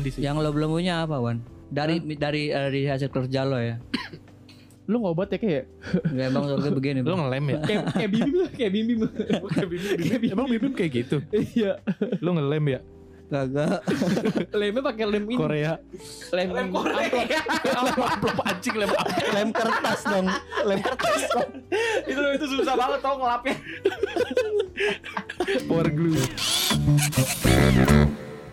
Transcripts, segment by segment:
Wandi sih. Yang lo belum punya apa, Wan? Dari dari eh, dari hasil kerja lo ya. Lu ngobat ya kayak Enggak emang surga begini. Lu ngelem ya? kayak kayak bibim lah, kayak bibim. Emang bibim kayak gitu? Iya. Lu ngelem ya? Kagak. Lemnya pakai lem ini. Korea. Lem, lem Korea. lem amplop anjing lem amplop. Lem kertas dong. Lem kertas dong. itu itu susah banget tau ngelapnya. Power glue.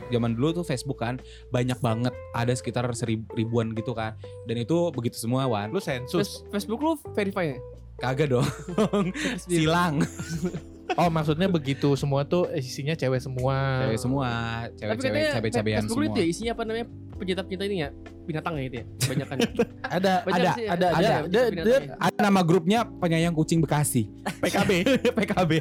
Zaman dulu tuh Facebook kan banyak banget ada sekitar seribu ribuan gitu kan dan itu begitu semua wan Lu sensus. Facebook lu verify ya? kagak dong silang Oh maksudnya begitu semua tuh isinya cewek semua. cewek semua cewek-cewek katanya cewek-cewekan Facebook semua itu ya isinya apa namanya pecinta-pecinta ini ya binatang ya itu ya kebanyakan. Ada Banyak ada sih, ada ada, ada. ada, ya. ada nama grupnya penyayang kucing Bekasi PKB. PKB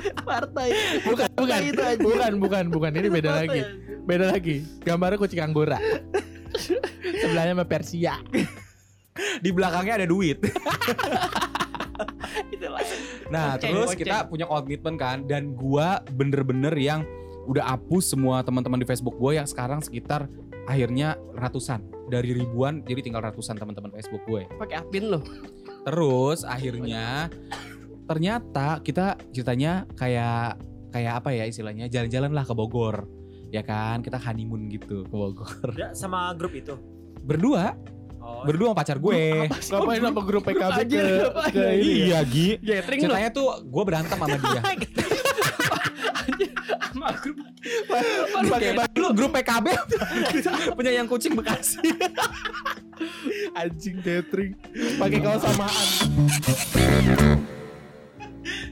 Partai. Bukan bukan. Bukan bukan bukan ini beda lagi. Beda lagi. Gambarnya kucing anggora. Sebelahnya sama Persia. di belakangnya ada duit nah Goceng, terus goceng. kita punya komitmen kan dan gua bener-bener yang udah hapus semua teman-teman di Facebook gue yang sekarang sekitar akhirnya ratusan dari ribuan jadi tinggal ratusan teman-teman Facebook gue Pakai admin lo. Terus akhirnya ternyata kita ceritanya kayak kayak apa ya istilahnya jalan-jalan lah ke Bogor. Ya kan, kita honeymoon gitu ke Bogor. Ya, sama grup itu. Berdua, Oh, berdua sama pacar gue. Ngapain apa grup PKB ke, ngapain? ke ini? Iya, Gi. Gathering. Ceritanya tuh gue berantem sama dia. Sama grup. Pakai baju grup PKB punya yang kucing Bekasi. Anjing tethering. Pakai kaos samaan.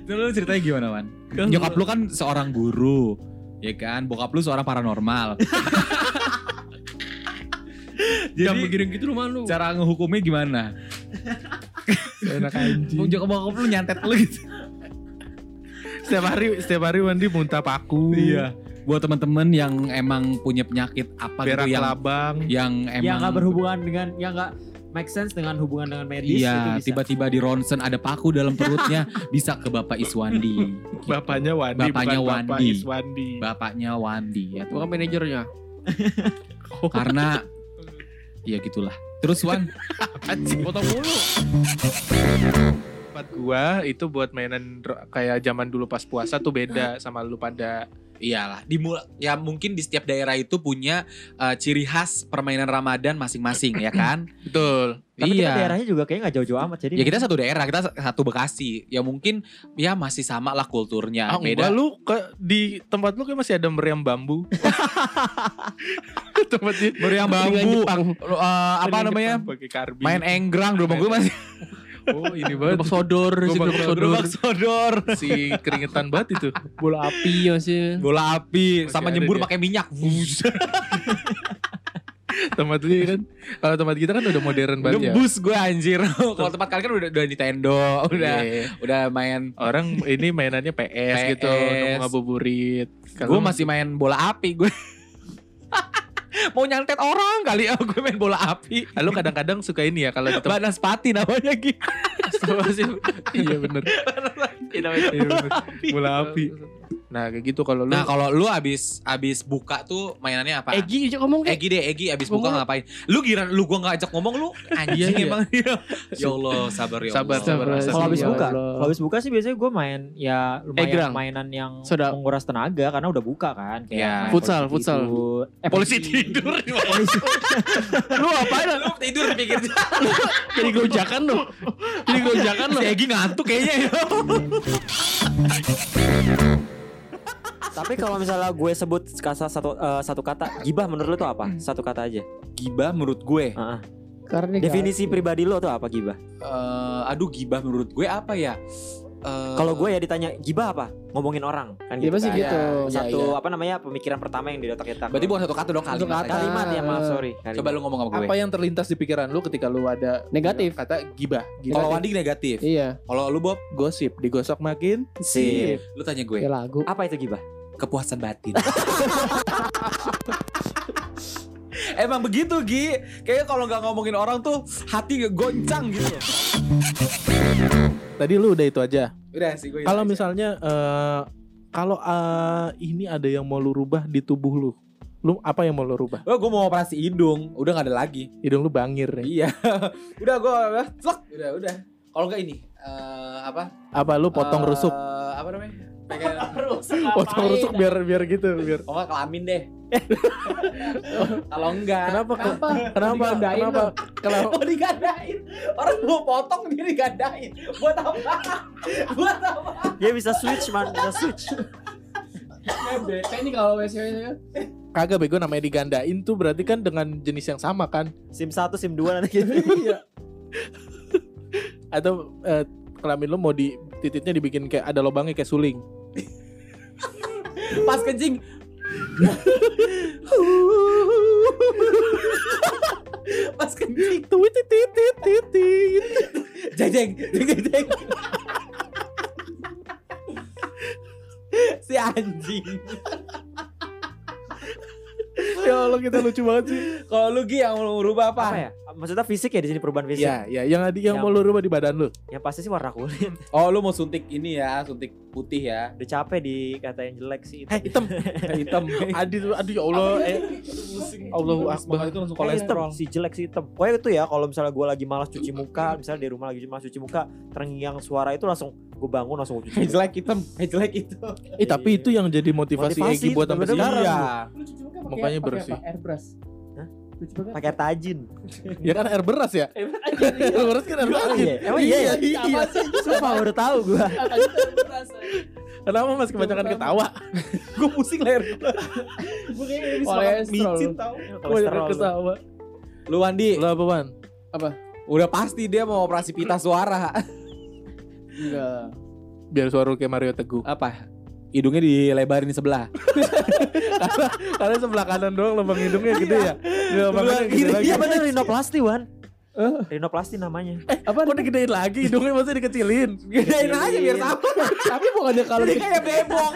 Itu lu ceritanya gimana, Wan? Nyokap lu kan seorang guru, ya kan? Bokap lu seorang paranormal. Jadi begini gitu rumah lu. cara ngehukumnya gimana? Enak anjing. Bokap bokap lu nyantet lu gitu. Setiap hari setiap hari Wandi muntah paku. Iya. Buat teman-teman yang emang punya penyakit apa Berak gitu yang labang. yang emang yang nggak berhubungan dengan yang nggak make sense dengan hubungan dengan medis itu Iya, tiba-tiba di ronsen ada paku dalam perutnya bisa ke Bapak Iswandi. Bapaknya Wandi Bapaknya bukan Bapak Wandi. Iswandi. Bapaknya Wandi ya. tuh. Bukan manajernya. Karena ya gitulah. Terus Wan. Potong mulu. Tempat gua itu buat mainan kayak zaman dulu pas puasa tuh beda sama lu pada iyalah dimul ya mungkin di setiap daerah itu punya eh, ciri khas permainan Ramadan masing-masing ya kan? betul. Tapi kita iya. daerahnya juga kayaknya nggak jauh-jauh amat jadi Ya kita satu daerah, kita satu Bekasi. Ya mungkin ya masih sama lah kulturnya. Ah, Beda. enggak, lu ke di tempat lu kan masih ada meriam bambu. tempat di Meriam bambu. Eh, apa namanya? Karbi. Main enggrang rumah gue masih Oh, ini banget. Gerobak sodor, si Gerobak sodor. sodor. gerobak sodor. si keringetan banget itu. Bola api masih. Bola api Masih sama nyembur dia. pakai minyak. Bus. tempat ini kan kalau tempat kita kan udah modern banget ya. Ngebus gue anjir. Kalau tempat kalian kan udah udah Nintendo, udah Iya. udah main Orang ini mainannya PS, gitu, PS. nemu ngabuburit. gue masih main bola api gue. Mau nyantet orang kali ya gue main bola api. Lalu kadang-kadang suka ini ya kalau di tempat Banaspati namanya gitu. iya bener. Iya bener. Bola api. Nah kayak gitu kalau lu Nah kalau lu abis abis buka tuh mainannya apa? Egi aja ngomong kayak. Egi deh, Egi abis buka ngapain? Lu kira lu gua gak ajak ngomong lu anjing Iya, iya. emang ya Allah sabar ya Sabar, Allah. sabar. kalau habis Ya buka kalau habis buka sih biasanya gue main ya lumayan Egrang. mainan yang Sudah. menguras tenaga karena udah buka kan kayak Ya. Futsal, polisi futsal. tidur. eh Polisi tidur polisi Lu apain? Lu tidur pinggir Jadi gojakan lu. Jadi gojakan lu. Si Egi ngantuk kayaknya ya tapi kalau misalnya gue sebut kata satu eh, satu kata gibah menurut lu tuh apa? Satu kata aja. Gibah menurut gue? Heeh. Karena definisi pribadi lu tuh apa gibah? Eh, Aduh gibah menurut gue apa ya? Eh, kalau gue ya ditanya gibah apa? Ngomongin orang kan Gibah sih kan. gitu. satu Ya, apa namanya pemikiran pertama yang di otak kita. Berarti bukan satu kata dong Satu kalimat. kata. kalimat ya maaf sorry. Kalimat. Coba lu ngomong sama gue. Apa yang terlintas di pikiran lu ketika lu ada Negatif. kata gibah? Kalau Gibah Wandi negatif? Iya. Kalau lu Bob? Gosip. Digosok makin sip. Lu tanya gue. Ya lagu. apa itu gibah Kepuasan batin Emang begitu Gi Kayaknya kalau nggak ngomongin orang tuh Hati goncang gitu Tadi lu udah itu aja. Udah sih gue Kalau misalnya eh kalau eh, ini ada yang mau lu rubah di tubuh lu, Lu apa yang mau lu rubah? Oh, gue mau operasi hidung, udah gak ada lagi. Hidung lu bangir ya. Iya. udah gue udah. Udah, udah. Kalau enggak ini eh, apa? Apa lu potong Eh, rusuk? Apa namanya? Pengen Potong rusuk biar biar gitu biar. Oh kelamin deh. Kalau enggak. Kenapa? Kenapa? Kenapa? Digandain Kenapa? Kalau Mau digandain. Orang mau potong dia digandain. Buat apa? Buat apa? Dia bisa switch man, bisa switch. Kayak ini kalau WC kagak bego namanya digandain tuh berarti kan dengan jenis yang sama kan? SIM 1, SIM 2 nanti gitu. Iya. Atau eh, kelamin lu mau di titiknya dibikin kayak ada lubangnya kayak suling. Pas kencing. Pas kencing. Tuit titit titit titit. Jeng jeng jeng jeng jeng. si anjing. Ya Allah kita lucu banget sih. Kalau lu Gi yang mau rubah apa? Apa ya? Maksudnya fisik ya di sini perubahan fisik. Ya, ya yang yang, yang Yang- mau lu rubah di badan lu. Yang pasti sih warna kulit. Oh, lu mau suntik ini ya, suntik putih ya. Udah capek dikatain jelek sih itu. Eh, hitam. Hitam. Aduh, aduh ya Allah. Eh, Allahu Akbar. itu langsung kolesterol. si jelek si hitam. Pokoknya itu ya kalau misalnya gue lagi malas cuci muka, misalnya di rumah lagi malas cuci muka, terngiang suara itu langsung gue bangun langsung cuci. Hey, muka. jelek hitam, hey, jelek itu. Eh, tapi itu yang jadi motivasi, Motivasi, Egi buat sampai sekarang. Iya. Pakai bersih. Airbrush. Pakai air tajin. Ya kan air beras ya? Air beras kan air iya? Emang iya ya? Iya. Sumpah baru tahu gue. Kenapa Mas kebanyakan ketawa? Gue pusing leher gue. Gue kayaknya habis makan Kolesterol. micin tau. Kebanyakan ketawa. Lu Wandi, Lu apa, Wan? udah pasti dia mau operasi pita suara. Enggak. Biar suara lu kayak Mario Teguh. Apa? Hidungnya dilebarin sebelah. Karena sebelah kanan doang lubang hidungnya gede ya. Di lubang Sebelah kanan gede kiri, lagi. Iya bener rinoplasti Wan. Rinoplasti namanya. Apa kok digedein lagi? Hidungnya maksudnya dikecilin. Gedein aja biar sama. Tapi bukannya kalau Jadi kayak bebong.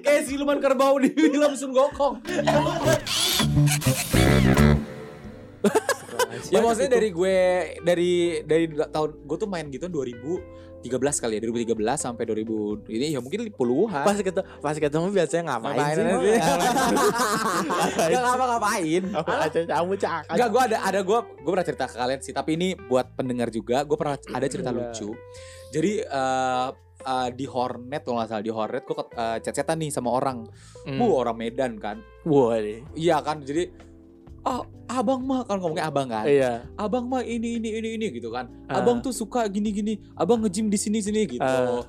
kayak siluman kerbau di film Sun Gokong. ya maksudnya dari gue dari dari tahun gue tuh main gitu 2013 kali ya 2013 sampai 2000 ini ya mungkin puluhan. Pas ketemu, pas ketemu biasanya ngapain, Ngapain sih? sih? Ngapain Gak ngapa-ngapain Aja kamu gue ada ada gue gue pernah cerita ke kalian sih, tapi ini buat pendengar juga, gue pernah ada cerita Iya. lucu. Jadi eh eh, di Hornet kalau nggak salah di Hornet gue uh, chat-chatan nih sama orang, Hmm. bu orang Medan kan, Wah, iya kan, jadi ah abang mah kan ngomongnya abang kan, Iya. abang mah ini ini ini ini gitu kan, Ah. abang tuh suka gini gini, abang nge-gym di sini sini gitu. Ah.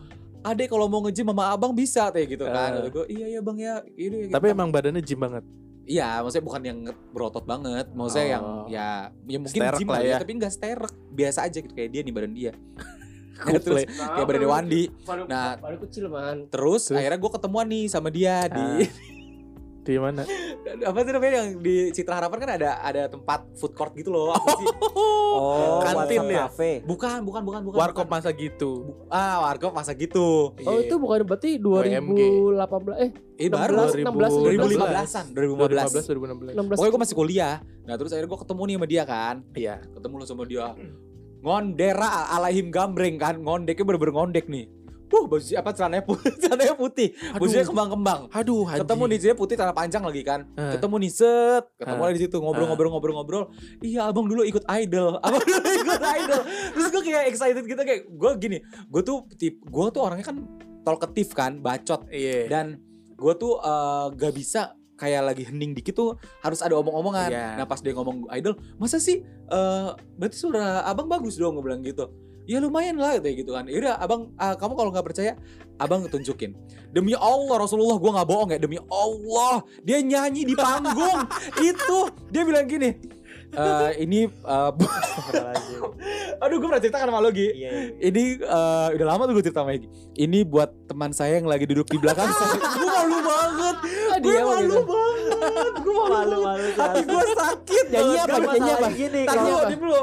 Adek kalau mau nge-gym sama abang bisa kayak gitu kan. Kata Gue, iya iya bang ya ini. Tapi emang badannya gym banget. Iya, maksudnya bukan yang berotot banget, maksudnya yang Oh. ya ya mungkin Sterek gym lah ya, ya. tapi enggak sterek, biasa aja gitu kayak dia nih badan dia. Nah, terus kayak badan Wandi. Baru, Nah. baru kecil man. Terus, Terus? akhirnya gue ketemuan nih sama dia di Di mana? apa sih namanya yang di Citra Harapan kan ada ada tempat food court gitu loh. Apa sih? Oh, Kantin WhatsApp ya? Cafe. Bukan, bukan, bukan, bukan. Warkop masa gitu. Ah, warkop masa gitu. Oh Iya. itu bukan berarti WMG. 2018 eh Eh 16, baru 16, 2015-an, 2015. 2015 2016. 16 Pokoknya gue masih kuliah. Nah, terus akhirnya gue ketemu nih sama dia kan. Iya. ketemu sama dia ngondera alaihim gambreng kan ngondeknya bener-bener ngondek nih Wuh, baju apa celananya putih, celananya putih, bajunya kembang-kembang. Aduh, haji. Ketemu di sini putih celana panjang lagi kan. Eh. Ketemu nih set, ketemu Eh. lagi di situ ngobrol-ngobrol-ngobrol-ngobrol. Iya, abang dulu ikut idol, abang dulu ikut idol. Terus gue kayak excited gitu kayak gue gini, gue tuh tip, gue tuh orangnya kan talkative kan, bacot Iya. dan gue tuh eh, gak bisa kayak lagi hening dikit tuh harus ada omong-omongan. Iya. Nah pas dia ngomong idol, masa sih eh berarti suara abang bagus dong gue bilang gitu. Ya lumayan lah kayak gitu kan. Yaudah abang ah, kamu kalau nggak percaya abang tunjukin. Demi Allah Rasulullah gue nggak bohong ya. Demi Allah dia nyanyi di panggung itu dia bilang gini. "Eh, ini Astagfirullahaladzim. aduh gue pernah cerita kan sama lo Gi. Iya, iya. Ini eh, udah lama tuh gue cerita sama Egi. Ini buat teman saya yang lagi duduk di belakang saya. gue malu banget. gue dia malu banget. Gue malu. Malu. Hati gue sakit. Nyanyi apa? Nyanyi apa? Kalau- dulu,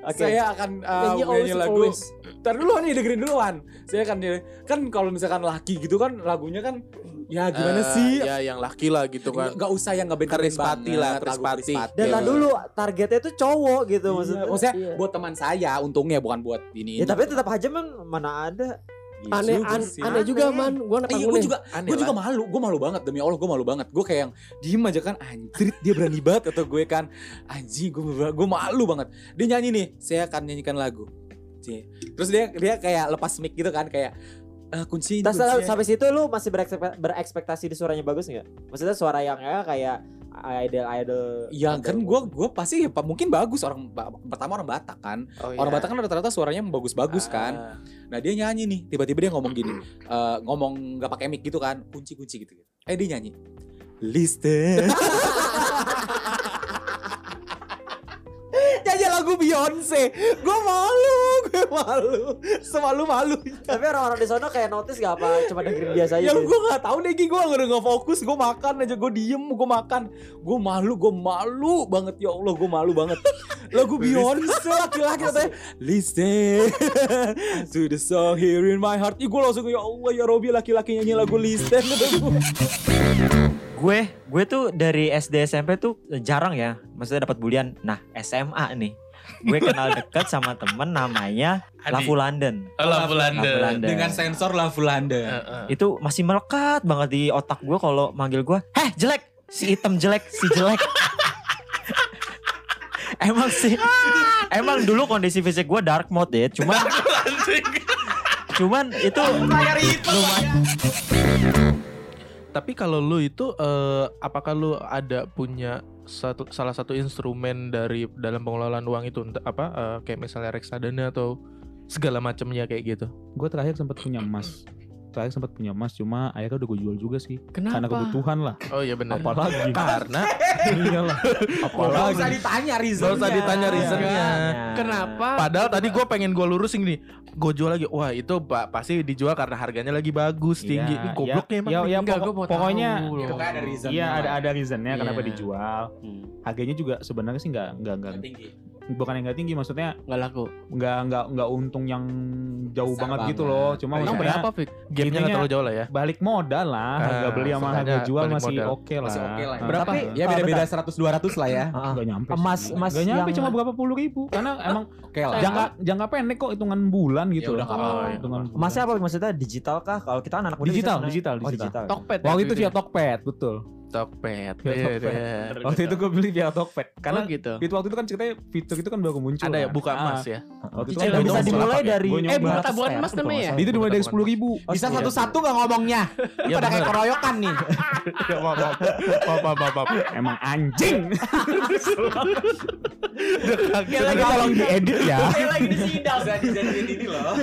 Oke. Saya akan uh, Nyanyi lagu. always. Ntar dulu nih dengerin duluan. Saya akan kan kalau misalkan laki gitu kan lagunya kan ya gimana Eh, sih? Ya yang laki lah gitu kan. Gak usah yang nggak bener Krispati lah, Krispati. Dan Iya. lah dulu targetnya tuh cowok gitu Iya, maksudnya. maksudnya Iya. buat teman saya untungnya bukan buat ini. Ya tapi tetap aja man mana ada Iya Aneh juga an- sih. aneh juga man. Gua anak gue juga, gue juga malu, gue malu banget demi Allah, gue malu banget. Gue kayak yang diem aja kan, anjrit dia berani banget atau gue kan, anjing gue gue malu banget. Dia nyanyi nih, saya akan nyanyikan lagu. Terus dia dia kayak lepas mic gitu kan, kayak eh, kunci Terus kunci. sampai situ lu masih berekspek- berekspektasi di suaranya bagus nggak? Maksudnya suara yang ya kayak idol idol. Ya idol. kan gue gue pasti ya, mungkin bagus orang pertama orang Batak kan. Oh, Orang iya. Batak kan rata-rata suaranya bagus-bagus kan. Ah. Nah dia nyanyi nih, tiba-tiba dia ngomong gini, eh, ngomong nggak pakai mic gitu kan, kunci-kunci gitu. Eh dia nyanyi, listen. lagu Beyonce, gue malu, gue malu, semalu malu. Tapi orang-orang di sana kayak notice gak apa? Cuma dengerin biasa aja. Ya gue nggak tahu deh, gue udah nggak fokus, gue makan aja, gue diem, gue makan, gue malu, gue malu banget ya Allah, gue malu banget. Lagu Beyonce laki-laki katanya, listen to the song here in my heart. Ih gue langsung ya Allah ya Robi laki-laki nyanyi lagu listen. gue gue tuh dari SD SMP tuh jarang ya maksudnya dapat bulian nah SMA nih gue kenal dekat sama temen namanya Adi. Lavu London Oh, Lavu Lavu London. London. Dengan sensor Lavu London. Heeh. itu masih melekat banget di otak gue kalau manggil gue heh jelek si hitam jelek si jelek emang sih emang dulu kondisi fisik gue dark mode ya cuman cuman itu lumayan Tapi kalau lu itu eh, apakah lu ada punya satu salah satu instrumen dari dalam pengelolaan uang itu apa eh, kayak misalnya reksadana atau segala macamnya kayak gitu. Gue terakhir sempat punya emas. Terakhir sempat punya emas cuma akhirnya udah gue jual juga sih. Kenapa? Karena kebutuhan lah. Oh iya benar. Apalagi. Karena Iyalah. Gak usah ditanya Gak usah ditanya reasonnya. Kenapa? Padahal tadi gue pengen gue lurusin nih, gue jual lagi. Wah itu pak pasti dijual karena harganya lagi bagus tinggi. Iya, Ini gobloknya ya, emang. ya, ya, Enggak, pokok- gua pokoknya. Itu kan ada reason. Iya ada ada reasonnya kenapa Iya. dijual. Hmm. Harganya juga sebenarnya sih nggak nggak nggak tinggi. Bukan yang nggak tinggi maksudnya Nggak laku. nggak nggak nggak untung yang jauh Besar banget, gitu banget. loh. Cuma. Emang maksudnya berapa, Fik? Gamenya nggak ininya- terlalu jauh lah ya. balik modal lah. Harga Ah, beli sama harga jual masih oke lah. Masih oke lah ya. Ah, Berapa? tapi Ya, beda-beda 100-200 lah ya. Ah, Nggak nyampe Emas- emas Nggak nyampe yang- cuma berapa puluh ribu karena emang lah. jangka jangka pendek kok hitungan bulan gitu. Oh, hitungan bulan. Emasnya apa maksudnya digital kah? Kalau kita kan anak muda Digital, digital, digital. digital. Tokped. ya Waktu itu waktu via Tokped, betul. Tokped. Iya, Tokped. iya. Waktu itu gue beli via Tokped Karena karena gitu. itu waktu itu kan ceritanya fitur itu kan baru muncul. Ada ya kan. buka Ah, emas ya. Waktu itu kan bisa dimulai ya? dari- Eh, buka tabungan emas namanya ya? Itu dimulai dari sepuluh ribu. Bisa Iya. satu-satu gak ngomongnya? Iya Pada kayak keroyokan nih. Ya, maaf, maaf, maaf, maaf. Emang anjing. Kaget Tapi tolong diedit ya. lagi di sidang. Bisa dijadiin ini loh.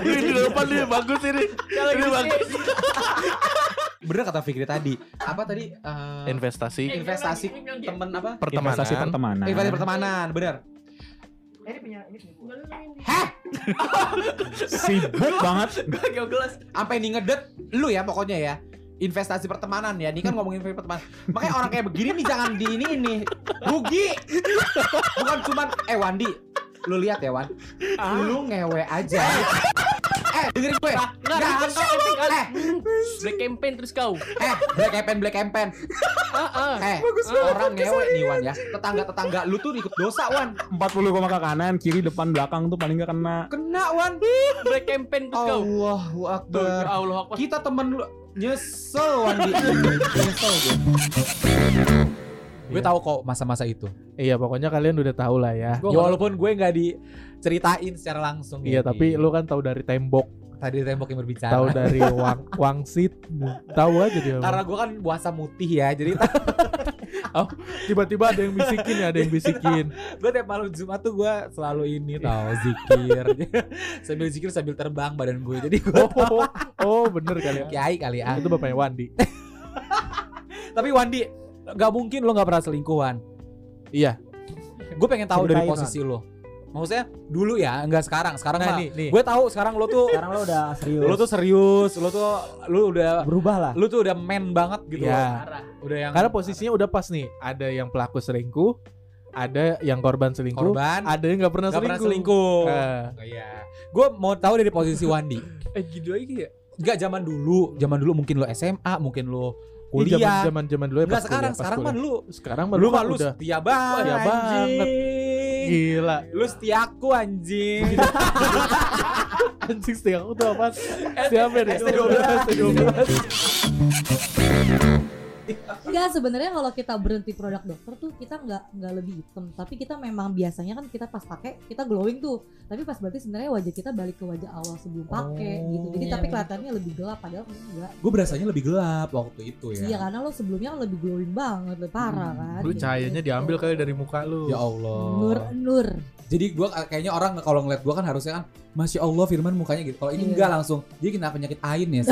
Ini di depan nih bagus ini. Ini bagus. Bener kata Fikri tadi. Apa tadi? Eh, Investasi, investasi temen apa? pertemanan. Investasi pertemanan. Investasi pertemanan, bener. Sibuk banget. Sampai nih ngedet lu ya pokoknya ya. Investasi pertemanan ya, ini kan ngomongin investasi pertemanan. Makanya orang kayak begini nih jangan di ini ini rugi. Bukan cuman eh Wandi, lu lihat ya Wan, lu ngewe aja. eh dengerin gue, Nggak, bukan kau penting kali. eh, Black campaign terus kau. eh, black campaign, black campaign. Ah, ah. Eh, orang ngewe nih Wan ya. Tetangga-tetangga lu tuh ikut dosa Wan. 40 koma ke kanan, kiri, depan, belakang tuh paling gak kena. Kena Wan. Black campaign terus kau. Allahu Akbar. ya Allah Akbar. Kita temen lu nyesel Wandi. nyesel gue. Gue tahu kok masa-masa itu. Iya, pokoknya kalian udah tahu lah ya. Ya walaupun gue nggak diceritain secara langsung. Iya, ya, tapi lu kan tahu dari tembok, tadi tembok yang berbicara. tahu dari wang wangsit, tahu aja dia. Karena gue kan puasa mutih ya, jadi Tiba-tiba ada yang bisikin ya, ada yang bisikin. gue tiap malam Jumat tuh gue selalu ini tahu zikir, sambil zikir sambil terbang badan gue. Jadi gue Oh, oh bener kali ya. kiai kali ya. Itu bapaknya Wandi. Tapi Wandi, nggak mungkin lo nggak pernah selingkuhan. Iya. Gue pengen tahu dari posisi lo. Maksudnya dulu ya, nggak sekarang. Sekarang Nah, mah nih, nih. gue tahu sekarang lo tuh Sekarang lo udah serius. lo tuh serius, lo tuh lu udah berubah lah. lu tuh udah man banget gitu Iya. loh. Udah yang Karena posisinya udah pas nih. Ada yang pelaku selingkuh, ada yang korban selingkuh, korban ada yang nggak pernah nggak selingkuh. pernah selingkuh. Eh. Oh, Iya. Gue mau tahu dari posisi Wandi. Eh gitu aja ya. Enggak zaman dulu, zaman dulu mungkin lo SMA, mungkin lo Kuliah. kuliah. Zaman zaman dulu ya Enggak pas sekarang, kuliah, pas sekarang mah kuliah. lu Sekarang mah lu mah lu setia banget. Setia banget. gila. Lu setiaku anjing. Anjing setengah aku tuh apa? Siapa nih? Enggak sebenarnya kalau kita berhenti produk dokter tuh kita nggak nggak lebih hitam tapi kita memang biasanya kan kita pas pakai kita glowing tuh tapi pas berarti sebenarnya wajah kita balik ke wajah awal sebelum pakai Oh. gitu jadi Iya, tapi bener. kelihatannya lebih gelap padahal enggak Gue berasanya lebih gelap waktu itu ya. iya karena lo sebelumnya kan lebih glowing banget lebih parah Hmm. kan Lu gitu. cahayanya diambil kali dari muka lu. Ya Allah. nur nur Jadi gua kayaknya orang kalau ngeliat gua kan harusnya kan Masya Allah Firman mukanya gitu. Kalau ini Iya. enggak langsung. Dia kena penyakit ain ya.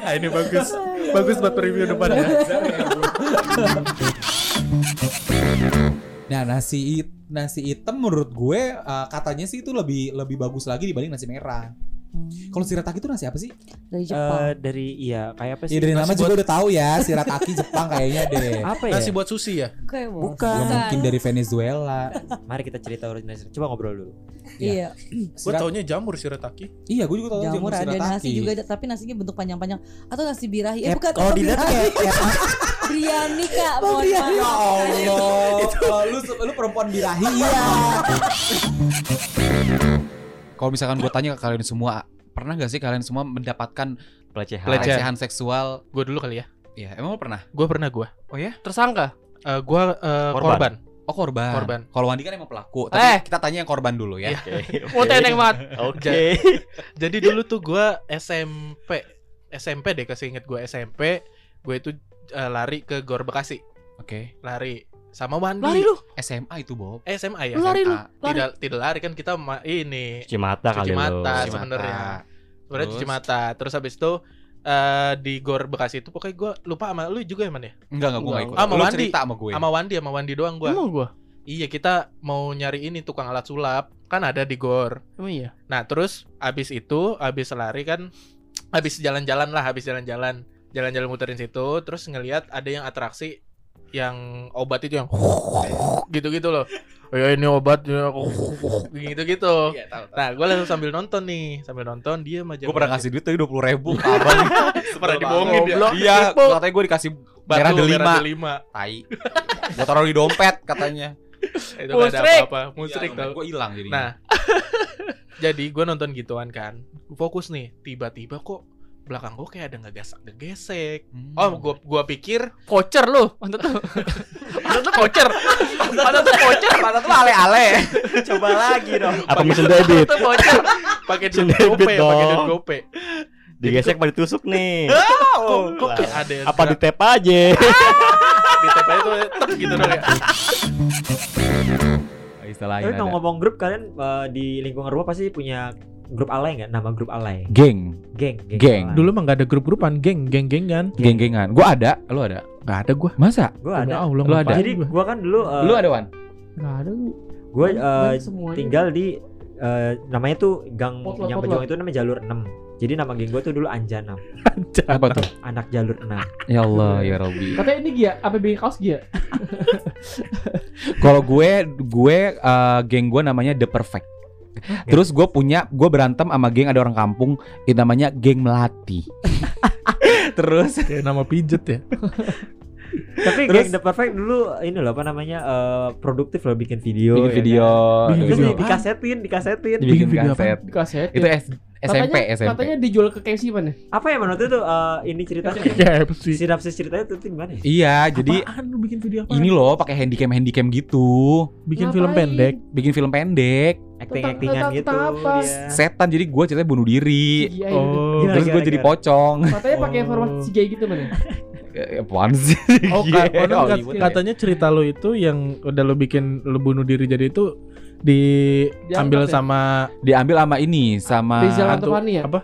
Ah, ini bagus. bagus buat review depan ya. nah nasi nasi hitam menurut gue uh, katanya sih itu lebih lebih bagus lagi dibanding nasi merah. Hmm. Kalau shirataki itu nasi apa sih? dari Eh, Jepang dari iya kayak apa sih? Ya dari nama juga buat- udah tahu ya shirataki Jepang kayaknya deh. Apa ya? Nasi buat sushi ya? Kayak bos. Bukan. Gak mungkin dari Venezuela. Mari kita cerita original. Coba ngobrol dulu. iya Gue Shirat- taunya jamur shirataki. iya, gue juga tahu jamur ada shirataki. nasi juga ada, tapi nasinya bentuk panjang-panjang atau nasi birahi eh Kayak- bukan kalau dilihat kayak, biryani kak Oh, mohon Ya maaf Allah, Oh, lu lu perempuan birahi iya. Kalau misalkan gue tanya ke kalian semua, pernah gak sih kalian semua mendapatkan pelecehan. Pelecehan. seksual? Gue dulu kali ya. Ya, emang lu pernah? Gue pernah gue. Oh ya? Tersangka. Eh gue eh, Korban. korban. Oh korban. Korban. Kalau Wandi kan emang pelaku. Tapi Eh. kita tanya yang korban dulu ya. Oke. Mau teneng banget. Oke. Jadi dulu tuh gue SMP, SMP deh kasih inget gue SMP, gue itu eh, lari ke Gor Bekasi, Oke. lari sama Wandi. Lari lu. SMA itu Bob. SMA ya. Lari lu. Lari. Tidak tidak lari kan kita ini Cuci mata Cuci kali mata. lu. Cuci sebenarnya. mata. sebenarnya cuci Terus? mata. Terus habis itu eh, di Gor Bekasi itu pokoknya gue lupa sama lu juga ya man ya. Enggak enggak gue Enggak, enggak ikut. Sama Lu Wandi. cerita sama gue. Sama Wandi sama Wandi doang gue. Emang gua. Iya kita mau nyari ini tukang alat sulap kan ada di Gor. Emang iya. Nah terus abis itu abis lari kan abis jalan-jalan lah habis jalan-jalan jalan-jalan muterin situ terus ngelihat ada yang atraksi yang obat itu yang gitu-gitu loh oh ya ini obat ya, gitu-gitu Iya, tahu. tahu. nah gue langsung sambil nonton nih sambil nonton dia aja Gue pernah ngasih duit tadi dua puluh ribu abang. Pernah dibohongin dia. Iya, katanya gue dikasih batu merah delima. merah delima Tai. Gue taruh di dompet katanya. itu gak ada Musrik. apa-apa musrik tau Gue hilang jadi. Nah, jadi gue nonton gituan kan, fokus nih, tiba-tiba kok belakang gue kayak ada ngegesek ngegesek. Hmm. Oh, gua gua pikir Voucher lu. Mantap tuh. Mantap tuh voucher. Mantap tuh voucher. Mata tuh ale-ale. Coba lagi dong. Apa mesin debit? Tuh voucher. pakai duit Debit gope, pakai duit gope. Digesek apa ditusuk nih? Kok, kok kayak ada Apa di tap aja? di TPI itu tetep gitu dong ya. Istilahnya Tapi kalau ngomong grup kalian eh, di lingkungan rumah pasti punya grup alay nggak? Nama grup alay? Geng, Geng. Geng. alay. Dulu mah gak ada grup-grupan, geng, geng-gengan. geng-gengan. Gue ada, lu ada. Gak ada gua. Masa? Gue ada. Allah, Lu ada? Jadi gua? gua kan dulu eh, Lu ada Wan? Gak ada gue semuanya. tinggal di eh, namanya tuh Gang Potlot, yang. Pejuang itu namanya jalur 6. Jadi nama geng gue tuh dulu Anjanam, Apa tuh? anak jalur 6. Ya Allah, ya Robi. Katanya ini Gia, APB kaos Gia. Kalau gue, gue eh, geng gue namanya The Perfect. Terus gue punya, gue berantem sama geng ada orang kampung, itu namanya geng melati. Terus Kayak nama pijet ya. Tapi Terus- geng The Perfect dulu ini loh apa namanya eh, produktif loh bikin video. bikin ya video, kan? Bikin Terus video dikasetin, dikasetin. dibikin video kaset. Di kaset. Itu S- SMP, katanya, SMP. Katanya dijual ke KFC mana? Apa ya menurut itu eh, ini ceritanya? KFC. Sinopsis ceritanya tuh gimana ya? Iya, jadi Apaan lu bikin video apa? ini loh pakai handycam handycam gitu, bikin film Ngapain? pendek. bikin film pendek, Acting-actingan Tentang- gitu apa? dia. setan. Jadi gue ceritanya bunuh diri. Iya, Oh, Gimana, Terus gue jadi pocong. Katanya pakai Oh. informasi si gay gitu mana? Eh, Apaan sih? Oh, Iya, kat- Hollywood. katanya cerita lo itu yang udah lo bikin lo bunuh diri jadi itu diambil ya? sama Diambil sama ini, sama Rizal Mantovani ya? apa?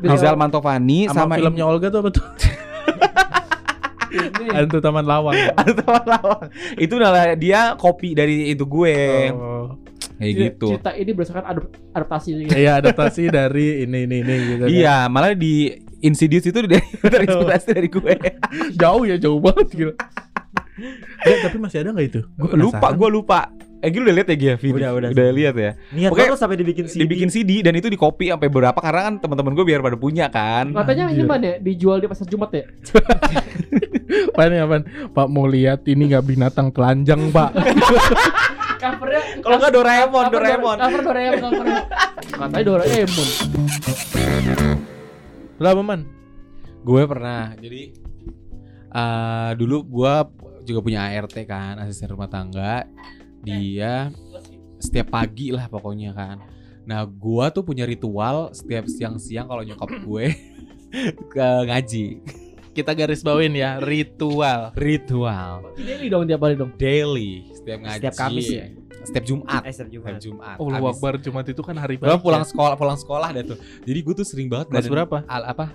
Rizal Mantovani sama, sama, filmnya Olga tuh apa tuh? Hantu Taman Lawang. Taman Lawang. Itu adalah dia kopi dari itu gue. Oh. Kayak Ini gitu. Cerita ini berdasarkan adap- adaptasi gitu. Iya adaptasi dari ini ini ini gitu. kan. Iya, malah di Insidious itu dari terinspirasi dari gue. Jauh ya jauh banget gitu. Ya, tapi masih ada nggak itu? Gua lupa, gue lupa. Eh, gue udah lihat ya Gia video. Udah, udah. udah lihat ya. Niat Pokoknya sampai dibikin CD. Dibikin CD dan itu di copy sampai berapa karena kan teman-teman gue biar pada punya kan. Katanya ini mana ya? Dijual di pasar Jumat ya? Apaan ya? Pak mau lihat ini nggak binatang telanjang pak Covernya Kalau enggak Doraemon, Cover Doraemon. Cover Doraemon, cover. Katanya Doraemon. Lah apa, man? Gue pernah. Jadi eh dulu gue juga punya ART kan, asisten rumah tangga. Dia setiap pagi lah pokoknya kan. Nah, gue tuh punya ritual setiap siang-siang kalau nyokap gue ke ngaji. Kita garis bawain ya, ritual. Ritual Daily dong tiap hari dong. daily setiap ngaji. Setiap Kamis ya? Setiap Jumat. Eh, setiap Jumat. Setiap Jumat. Allah Habis- Akbar Jumat itu kan hari baik. pulang ya. sekolah, pulang sekolah dah tuh. Jadi gue tuh sering banget Kelas berapa? Al, apa?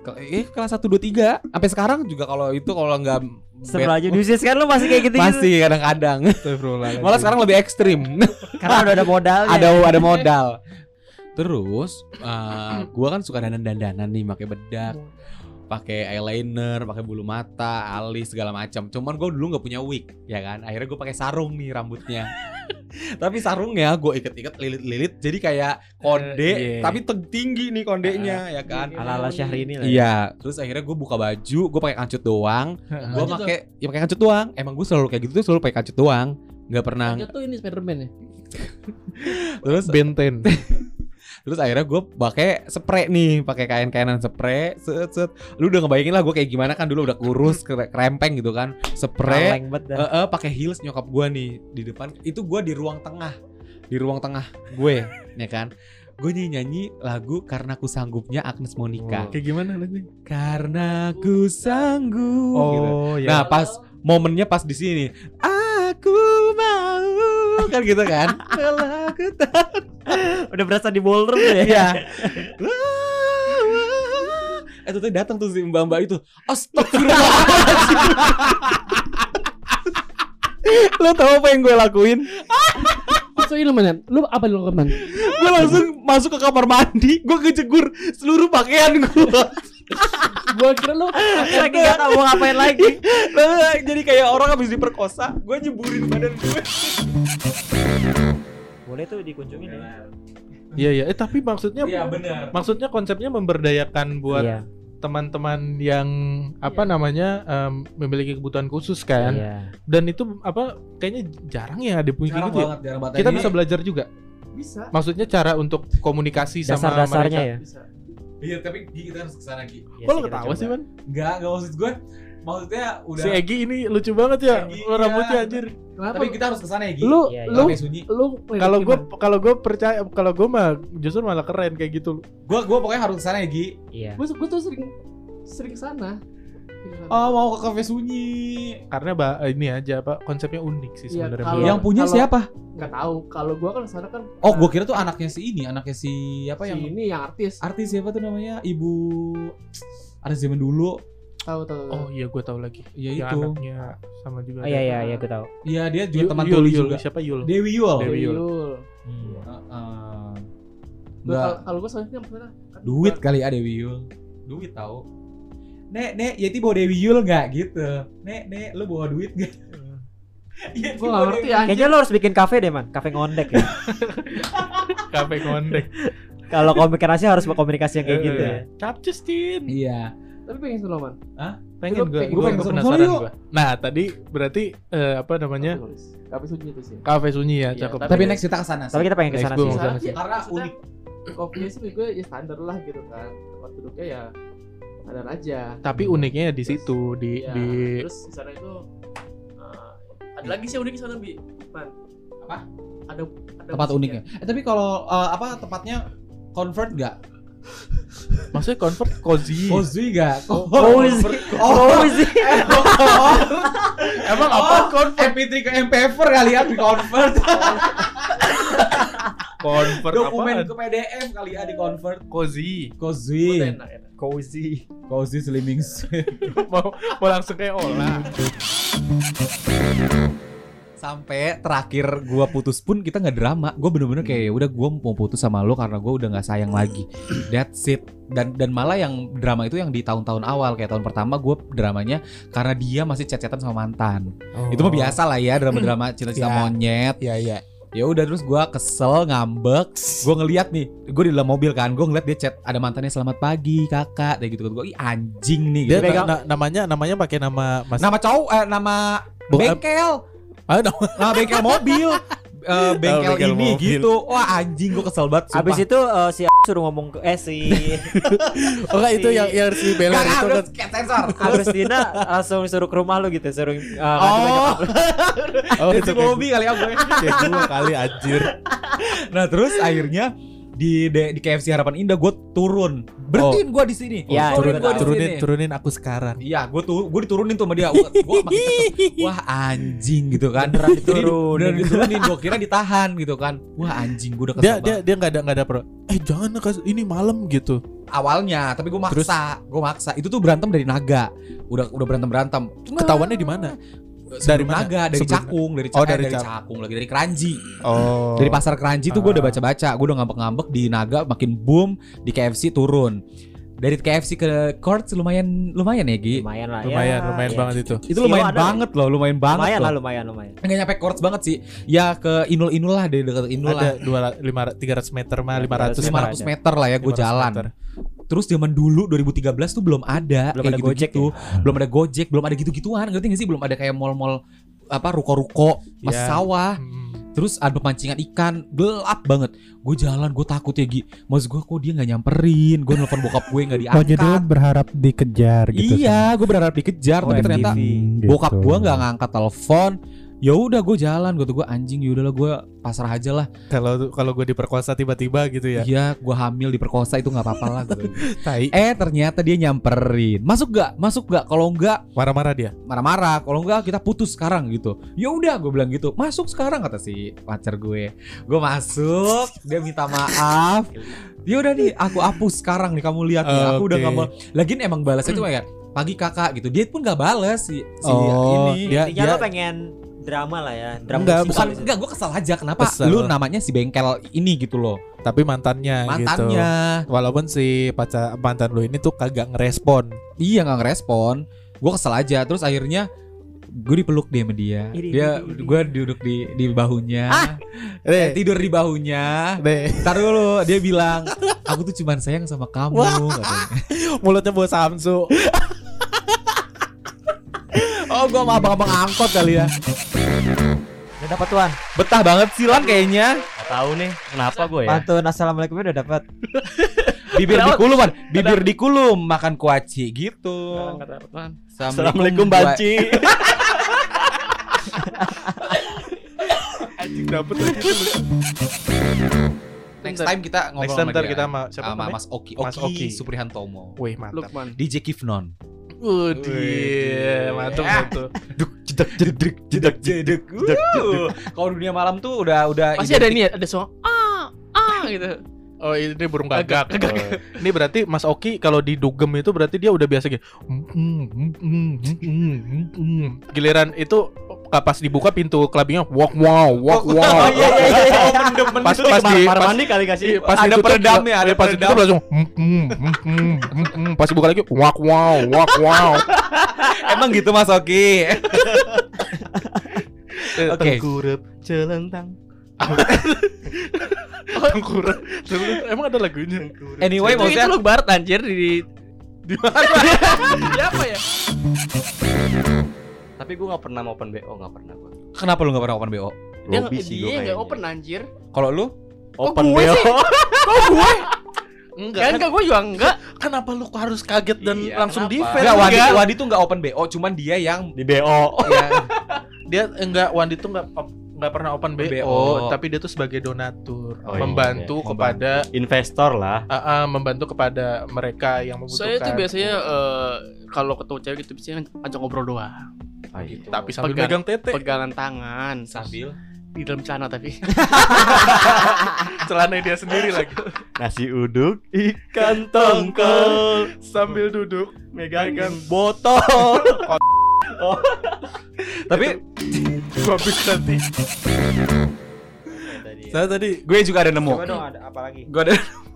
Ke- Eh kelas 1 2 3. Sampai sekarang juga kalau itu kalau nggak Setelah aja di usia sekarang lu masih kayak gitu masih kadang-kadang. Malah sekarang lebih ekstrim. Karena udah ada modalnya. ada ada modal. Terus uh, gua kan suka dandan-dandanan nih pakai bedak, pakai eyeliner, pakai bulu mata, alis segala macam. Cuman gua dulu nggak punya wig, ya kan. Akhirnya gua pakai sarung nih rambutnya. tapi sarungnya gue iket-iket lilit-lilit jadi kayak konde Eh, iya. tapi tinggi nih kondenya ya kan Ala-ala Syahrini lah. ya. Iya, terus akhirnya gue buka baju, gue pakai kancut doang, gue Kancut pakai ya pakai kancut doang. Emang gue selalu kayak gitu tuh selalu pakai kancut doang, nggak pernah. Lanjut tuh ini Spiderman ya. Terus Benten. Terus akhirnya gue pakai spray nih, pakai kain-kainan spray, set set. Lu udah ngebayangin lah gue kayak gimana kan dulu udah kurus, kere- kerempeng gitu kan. Spray, eh eh, pakai heels nyokap gue nih di depan. Itu gue di ruang tengah, di ruang tengah gue, ya kan. Gue nyanyi, nyanyi lagu karena ku sanggupnya Agnes Monica. Kayak gimana nanti? Karena ku sanggup. gitu. Oh, Nah ya. pas momennya pas di sini, aku mau kan gitu kan. Udah berasa di ballroom ya. Iya. Eh tuh datang tuh si mbak-mbak itu. Astagfirullahaladzim. Lo tau apa yang gue lakuin? So ini man, lu apa lu man? Gue langsung masuk ke kamar mandi. Gue kejegur seluruh pakaian gue. Gua kira lu Lagi gak tau mau ngapain lagi. Jadi kayak orang habis diperkosa. Gue nyeburin badan gue. Boleh tuh dikunjungin ya. Iya iya. Eh tapi maksudnya benar. maksudnya konsepnya memberdayakan buat Iya. teman-teman yang apa namanya em, memiliki kebutuhan khusus kan. Iya. Dan itu apa kayaknya jarang ya ada punya gitu ya. banget. Kita Ini- bisa belajar juga. bisa. Maksudnya cara untuk komunikasi sama Dasar-dasarnya mereka. ya. Bisa. Iya, tapi Gi, kita harus ke sana Gi. Iya Kok lo ketawa sih, Man? Enggak, enggak maksud gue. Maksudnya udah. Si Egi ini lucu banget ya. Egi, Rambutnya iya. anjir. Kenapa? Tapi kita harus ke sana ya Gi. lu iya. lu lu Kalau gue kalau gue percaya kalau gue mah justru malah keren kayak gitu. Gua gua pokoknya harus ke sana ya Gi. Iya. gue gue tuh sering sering ke sana. Oh, mau ke kafe sunyi. Karena ba- ini aja apa konsepnya unik sih Iya, sebenarnya. kalau- Yang punya kalau- siapa? Nggak tahu. Kalau gua kan ke sana kan. Oh, gua kira tuh anaknya si ini, anaknya si apa si yang ini yang artis. artis siapa tuh namanya? Ibu artis zaman dulu. Tahu tahu. Oh iya gue tahu lagi. Iya Yang itu. anaknya sama juga. Oh iya iya iya gue tahu. Iya, dia juga Yul, teman Yul, tuli Yul. juga. Siapa Yul? Dewi Yul. Dewi Yul. Yul. Hmm. Heeh. Gua Enggak. kalau- gue soalnya kan Duit gua- kali ya Dewi Yul. Duit tahu. Nek, Nek, Yeti bawa Dewi Yul nggak gitu? Nek, Nek, lu bawa duit nggak? Yeti Gua nggak bawa ngerti anjir. Kayaknya lo harus bikin kafe deh man, kafe ngondek ya. Kafe ngondek. Kalau komunikasi harus berkomunikasi yang kayak gitu ya. Capcus Tin. Iya. Tapi pengen sih lo man. Pengen gue. pengen- Gue gua pengen penasaran ke sana gue. Nah tadi berarti eh, apa namanya Kafe sunyi itu sih. kafe sunyi ya Iya, cakep. Tapi next kita ke sana. Tapi kita pengen ke Next sana gua sih. sih, sih. Karena unik. Kopinya sih gue ya standar lah gitu kan. Tempat duduknya ya standar aja. Tapi uniknya di situ di Iya, di terus di sana itu uh, ada lagi sih unik di sana bi Man. Apa? ada ada tempat musiknya. uniknya. Eh tapi kalau uh, apa tempatnya convert nggak? maksudnya convert cozy. Cozy nggak? Cozy. Oh, Cozy. emang apa convert? MP3 ke MP4 kali ya di convert. Convert Dokumen apaan? ke PDF kali ya di convert. Cozy. Cozy. enak enak. Cozy. Cozy slimming. mau mau langsung kayak olah. Sampai terakhir gua putus pun kita nggak drama. Gua bener-bener kayak "Ya udah gua mau putus sama lo karena gua udah nggak sayang lagi. That's it. Dan dan malah yang drama itu yang di tahun-tahun awal kayak tahun pertama gua dramanya karena dia masih chat-chatan sama mantan. Itu mah biasa lah ya drama-drama cinta-cinta Ya. monyet. Iya iya. Ya udah terus gua kesel, ngambek. Gua ngeliat nih, gua di dalam mobil kan, gua ngeliat dia chat ada mantannya selamat pagi kakak, kayak gitu kan. Gua ih anjing nih. Dia Gitu. na- na- namanya namanya pakai nama Mas Nama cowok, eh, nama bengkel. Ah, nama- bengkel mobil. Eh, bengkel bengkel ini mobil. gitu. Wah anjing gue kesel banget. sumpah. Abis itu eh, si suruh ngomong ke eh si Oh enggak itu yang yang si Bella itu kan. sensor. Agustina langsung suruh ke rumah lu gitu, suruh uh, Oh, Oh itu Bobby kali ya gue. kayak kali anjir. Nah terus akhirnya di di, di KFC Harapan Indah gue turun. Berhentiin gue di sini. Iya, turunin Turunin, gua turunin, turunin aku sekarang. Iya, gue tuh gue diturunin tuh sama dia. Gua. Wah anjing gitu kan. Beneran diturunin. Beneran diturunin. Gue kira ditahan gitu kan. Wah anjing gue udah kesel Dia dia dia enggak ada enggak ada pro. Eh jangan ini malam gitu. awalnya tapi gue maksa gue maksa itu tuh berantem dari naga udah udah berantem berantem Ketahuannya di mana? Dari mana? naga dari Sebelum- cakung dari Oh, Cakung dari dari Cak- cakung lagi dari keranji Oh. dari pasar keranji tuh gue udah Ah. baca baca gue udah ngambek ngambek di naga makin boom di KFC turun dari KFC ke Courts lumayan lumayan ya Gi lumayan lah. Lumayan, ya, lumayan ya. banget itu. itu Kilo lumayan ada banget loh lumayan banget Lumayan lah, lumayan, lumayan. nggak nyampe Courts banget sih ya ke Inul Inul lah dari dekat Inul Ada lah dua lima tiga ratus meter mah lima ratus 500 meter lah ya gue 500 jalan meter. Terus zaman dulu 2013 tuh belum ada Belum kayak ada Gojek gitu-gitu. Belum ada Gojek, belum ada gitu-gituan. Ngerti gak sih? Belum ada kayak mall-mall apa ruko-ruko, masih Ya. sawah. Hmm. Terus ada pemancingan ikan, gelap banget. Gue jalan, gue takut ya Gi. Maksud gue kok dia nggak nyamperin. Gue nelfon bokap gue nggak Oh jadi diangkat. berharap dikejar gitu. iya, gue berharap dikejar, Oh, tapi ternyata Hmm, bokap gitu. gue nggak ngangkat telepon. Ya udah gue jalan, gue tuh gue anjing ya udahlah gue pasrah aja lah. Kalau kalau gue diperkosa tiba-tiba gitu ya. Iya, gue hamil diperkosa itu nggak apa-apa lah. gitu. Tai. eh ternyata dia nyamperin. Masuk gak? Masuk gak? Kalau enggak Marah-marah dia. marah-marah kalau enggak kita putus sekarang gitu ya udah gue bilang gitu masuk sekarang kata si pacar gue gue masuk dia minta maaf ya udah nih aku hapus sekarang nih kamu lihat nih aku udah Oke. nggak mau lagian emang balasnya tuh kayak pagi kakak gitu dia pun nggak balas si, si Oh, ini dia- Intinya lo pengen drama lah ya, drama Enggak, bukan gitu. enggak gue kesal aja kenapa Kesel. lu namanya si bengkel ini gitu loh Tapi mantannya, mantannya gitu. Walaupun si pacar mantan lu ini tuh kagak ngerespon. iya nggak ngerespon gue kesel aja terus akhirnya gue dipeluk dia sama dia Iri, dia gue duduk di di bahunya Eh, Eh, tidur di bahunya deh. Ntar dulu dia bilang Aku tuh cuman sayang sama kamu katanya. Mulutnya bawa Samsu. Oh gua sama abang-abang angkot kali ya Udah dapat tuan. Betah banget sih Lan kayaknya Gak tahu nih kenapa gue ya. Pantun assalamualaikum udah dapat. Bibir dikulum kan Bibir dikulum Makan kuaci gitu. Assalamualaikum Banci Anjing dapet lagi tuh. Next time kita ngobrol Next time sama kita sama siapa sama namanya? Mas Oki Mas Oki, Oki. Suprihantomo Wih, mantap. Lukman. DJ Kifnon Udih, mantap tuh. Duk jedak jedek jedak jedek Uh, Kalau dunia malam tuh udah udah Pasti ada nih ada suara ah ah gitu. Oh ini burung Gagak, gagak. Oh. Ini berarti Mas Oki kalau didugem itu berarti dia udah biasa gitu. Giliran itu pas dibuka pintu kelabinya walk wow walk wow. Oh, iya, iya, iya, iya. Oh. Pas pas di Kamar pas, mandi kali kasih. pas Ada ditutup, peredamnya, ada pas peredam. ditutup langsung pas dibuka lagi walk wow walk wow. Emang gitu Mas Oki Oke. Tengkurap celentang. Tengkurap. Emang ada lagunya? Anyway itu, itu maksudnya lu barat anjir di Di mana? siapa ya? Tapi gue gak pernah open BO, gak pernah gue. Kenapa lu gak pernah open BO? Dia sih dia kayaknya. open anjir. Kalau lu? Open gue sih? Kok gue? Enggak. Kan kan- enggak gue juga enggak. Kenapa lu harus kaget dan Iya, langsung kenapa? defense? Enggak, Wandi, enggak. Wandi tuh gak open BO, cuman dia yang Di BO. ya, dia enggak Wandi tuh enggak nggak pernah open BO, BO. tapi dia tuh sebagai donatur Oh, iya, membantu iya. kepada Investor lah. ah, ah, membantu kepada mereka yang membutuhkan. Saya tuh biasanya eh, kalau ketemu cewek gitu biasanya ajak ngobrol doang. Ah, iya. Gitu. tapi sambil Pegang- megang tete pegangan tangan sambil di dalam celana tapi celana dia sendiri lagi Nasi uduk, ikan tongkol, sambil duduk megang botol. Tapi Gua habis nanti. Saya tadi gue juga ada nemu. Coba dong ada apa lagi? Gue ada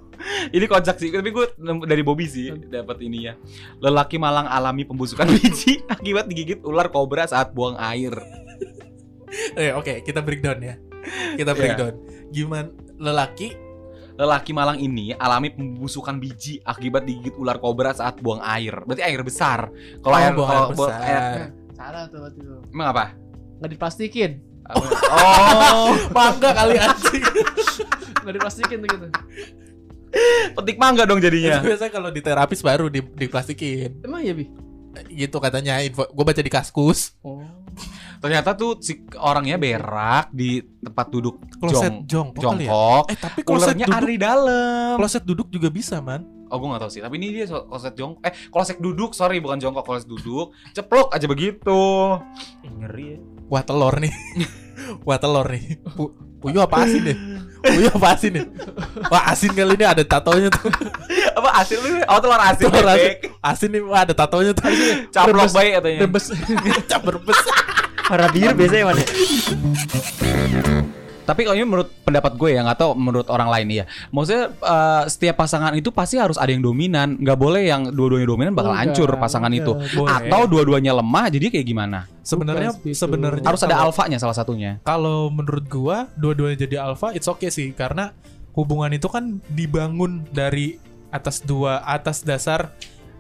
ini kocak sih, tapi gue nemu dari Bobby sih dapat ini ya. Lelaki Malang alami pembusukan biji akibat digigit ular kobra saat buang air. eh oke kita breakdown ya. Kita Iya. breakdown. Gimana lelaki Lelaki Malang ini alami pembusukan biji akibat digigit ular kobra saat buang air. Berarti air besar. Kalau Oh, air buang air besar. air- salah tuh waktu itu. emang apa? Nggak diplastikin. Ya? Oh, Mangga kali anjing. Nggak diplastikin tuh gitu. petik mangga dong Itu jadinya. biasanya kalau di terapis baru di diplastikin. Emang ya bi? Gitu katanya info gue baca di kaskus. Oh. Ternyata tuh si orangnya berak di tempat duduk Kloset jong, jongkok kali ya? jongkok. Eh tapi kloset Ulernya duduk, ada di dalam. kloset duduk juga bisa man. Oh gue gak tahu sih, tapi ini dia kloset jongkok. Eh, kloset duduk, sorry bukan jongkok, kloset duduk. Ceplok aja begitu. Ngeri ya. Wah telur nih. Wah telur nih. Pu Puyo apa asin nih? Puyo apa asin nih? Wah asin kali ini ada tatonya tuh. Apa asin lu? Oh, telur asin. Telur asin. Asin nih wah ada tatonya tuh. Caplok baik katanya. Rebes. Rebes. Warna biru biasanya mana? Tapi kalau ini menurut pendapat gue ya, nggak tahu menurut orang lain ya. Maksudnya eh, setiap pasangan itu pasti harus ada yang dominan. Nggak boleh yang dua-duanya dominan bakal Enggak, hancur pasangan itu. Boleh. Atau dua-duanya lemah, jadi kayak gimana? sebenarnya sebenarnya Harus ada alfanya salah satunya. kalau menurut gua dua-duanya jadi alpha it's okay sih karena hubungan itu kan dibangun dari atas dua atas dasar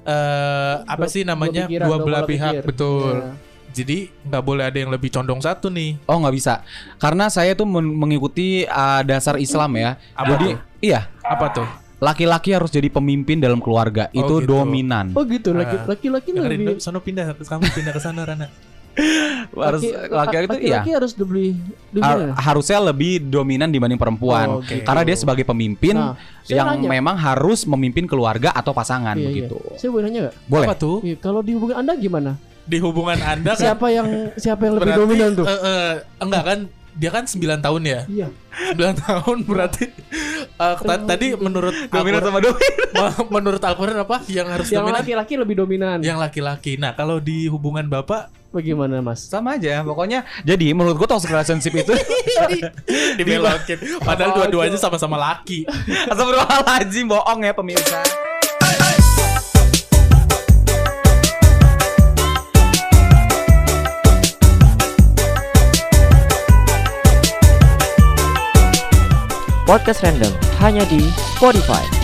eh apa Dua- sih namanya dua pikiran, dua dua belah pihak betul Iya. Jadi nggak boleh ada yang lebih condong satu nih Oh nggak bisa, karena saya tuh men- mengikuti uh, dasar Islam ya. Apa jadi tuh? iya, apa tuh laki-laki harus jadi pemimpin dalam keluarga. Oh, itu gitu. dominan. Oh gitu, laki- Ah. laki-laki dengerin lebih sono pindah kamu pindah ke sana Rana harus laki-laki itu iya. laki harus lebih Har- dominan. harusnya lebih dominan dibanding perempuan. Oh, oke. Karena dia sebagai pemimpin Nah, yang nanya. memang harus memimpin keluarga atau pasangan Iya, iya. begitu. Saya boleh nanya nggak? Boleh. apa tuh Iya, kalau di hubungan anda gimana? Di hubungan anda kan Siapa yang siapa yang lebih berarti, dominan tuh? eh, eh, enggak kan dia kan 9 tahun ya Iya. 9 tahun berarti eh, ta- tadi menurut Dominan sama dominan. menurut Al-Quran apa yang harus Yang dominan laki-laki lebih dominan. yang laki-laki. Nah, kalau di hubungan Bapak Bagaimana mas? Sama aja, pokoknya. Jadi menurut gua toxic relationship itu dibelokin padahal dua-duanya sama-sama laki. Astagfirullahaladzim, bohong ya pemirsa. Podcast random hanya di Spotify.